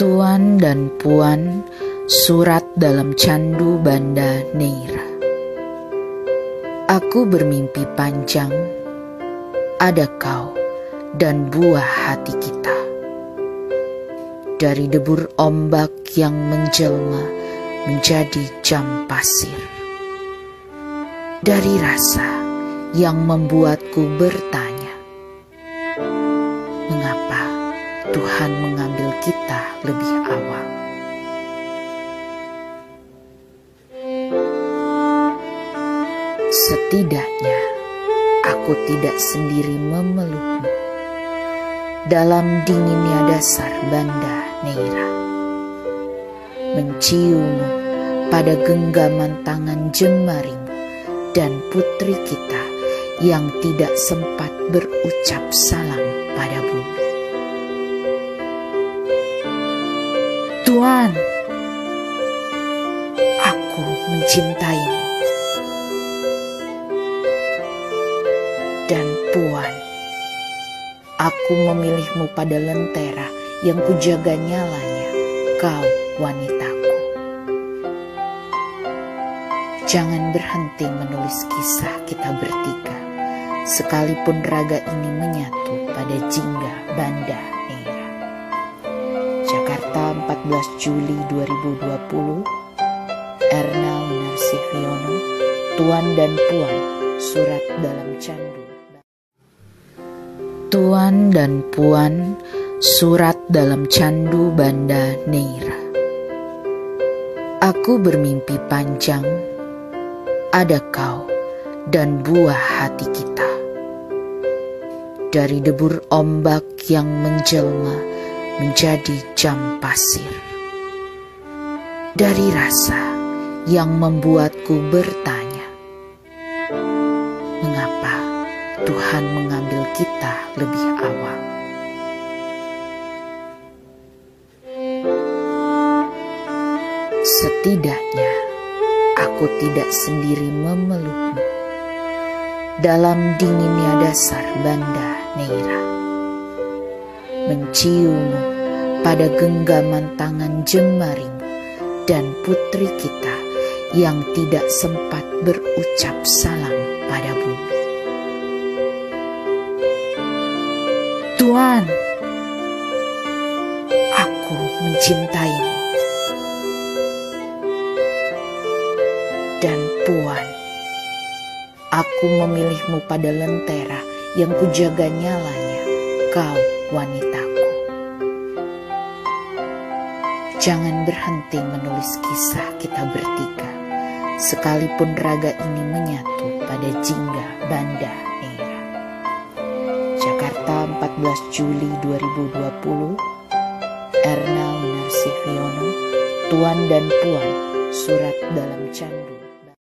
Tuan dan Puan Surat dalam Candu Banda Neira. Aku bermimpi panjang Ada kau dan buah hati kita. Dari debur ombak yang menjelma Menjadi jam pasir. Dari rasa yang membuatku bertanya Tuhan mengambil kita lebih awal. Setidaknya aku tidak sendiri memelukmu dalam dinginnya dasar Banda Neira. Menciummu pada genggaman tangan jemarimu dan putri kita yang tidak sempat berucap salam pada bumi. Tuan, aku mencintaimu. Dan Puan, aku memilihmu pada lentera yang kujaga nyalanya, kau wanitaku. Jangan berhenti menulis kisah kita bertiga, sekalipun raga ini menyatu pada jingga Banda Neira. Jakarta 14 Juli 2020 Erna Narsiviono Tuan dan Puan Surat dalam Candu. Tuan dan Puan Surat dalam Candu Banda Neira. Aku bermimpi panjang. Ada kau dan buah hati kita. Dari debur ombak yang menjelma menjadi jam pasir Dari rasa yang membuatku bertanya Mengapa Tuhan mengambil kita lebih awal. Setidaknya aku tidak sendiri memelukmu dalam dinginnya dasar Banda Neira. Menciummu pada genggaman tangan jemarimu dan putri kita yang tidak sempat berucap salam pada bumi. Tuan, aku mencintaimu. Dan Puan, aku memilihmu pada lentera yang kujaga nyalanya, kau wanitaku. Jangan berhenti menulis kisah kita bertiga, sekalipun raga ini menyatu pada jingga Banda Neira. Jakarta 14 Juli 2020 Erna Narsiviono Tuan dan Puan Surat dalam Candu